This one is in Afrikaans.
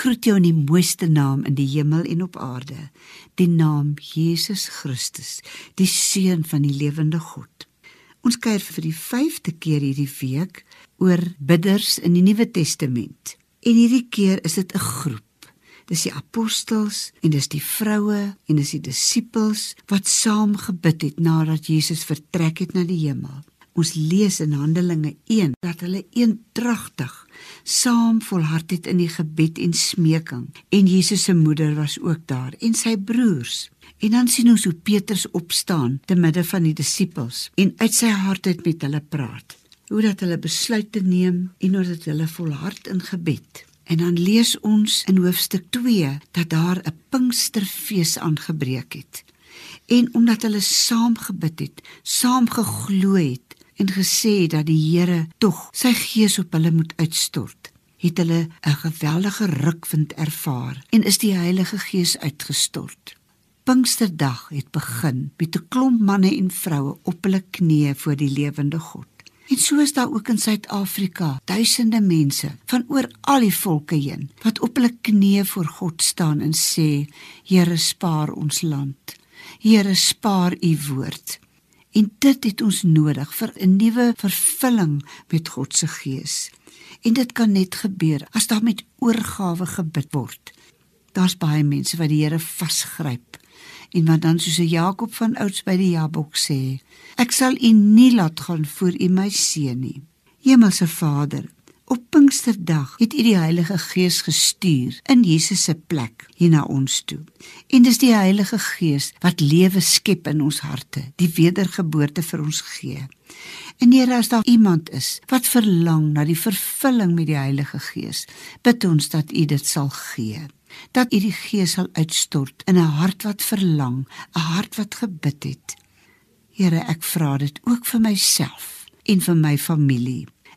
groet jou in die mooiste naam in die hemel en op aarde, die naam Jesus Christus, die seun van die lewende God. Ons kuier vir die 5de keer hierdie week oor bidders in die Nuwe Testament. En hierdie keer is dit 'n groep. Dis die apostels en dis die vroue en dis die disippels wat saam gebid het nadat Jesus vertrek het na die hemel. Ons lees in Handelinge 1 dat hulle eendragtig saam volhard het in die gebed en smeking en Jesus se moeder was ook daar en sy broers. En dan sien ons hoe Petrus opstaan te midde van die disippels en uit sy hart uit met hulle praat. Hoe dat hulle besluite neem en hoe dat hulle volhard in gebed. En dan lees ons in hoofstuk 2 dat daar 'n Pinksterfees aangebreek het. En omdat hulle saam gebid het, saam geglo het, en gesê dat die Here tog sy gees op hulle moet uitstort, het hulle 'n geweldige rukwind ervaar en is die Heilige Gees uitgestort. Pinksterdag het begin met 'n klomp manne en vroue op hulle knieë voor die lewende God. En so is daar ook in Suid-Afrika duisende mense van oor al die volke heen wat op hulle knieë voor God staan en sê: Here, spaar ons land. Here, spaar u woord. En dit het ons nodig vir 'n nuwe vervulling met God se gees. En dit kan net gebeur as daar met oorgawe gebid word. Daar's baie mense wat die Here vasgryp en wat dan soos 'n Jakob van ouds by die Jabok sê: Ek sal u nie laat gaan voor u my seën nie. Hemelse Vader, Op Pinksterdag het U die Heilige Gees gestuur in Jesus se plek hier na ons toe. En dis die Heilige Gees wat lewe skep in ons harte, die wedergeboorte vir ons gee. En Here, as daar iemand is wat verlang na die vervulling met die Heilige Gees, bid ons dat U dit sal gee. Dat U die Gees sal uitstort in 'n hart wat verlang, 'n hart wat gebid het. Here, ek vra dit ook vir myself en vir my familie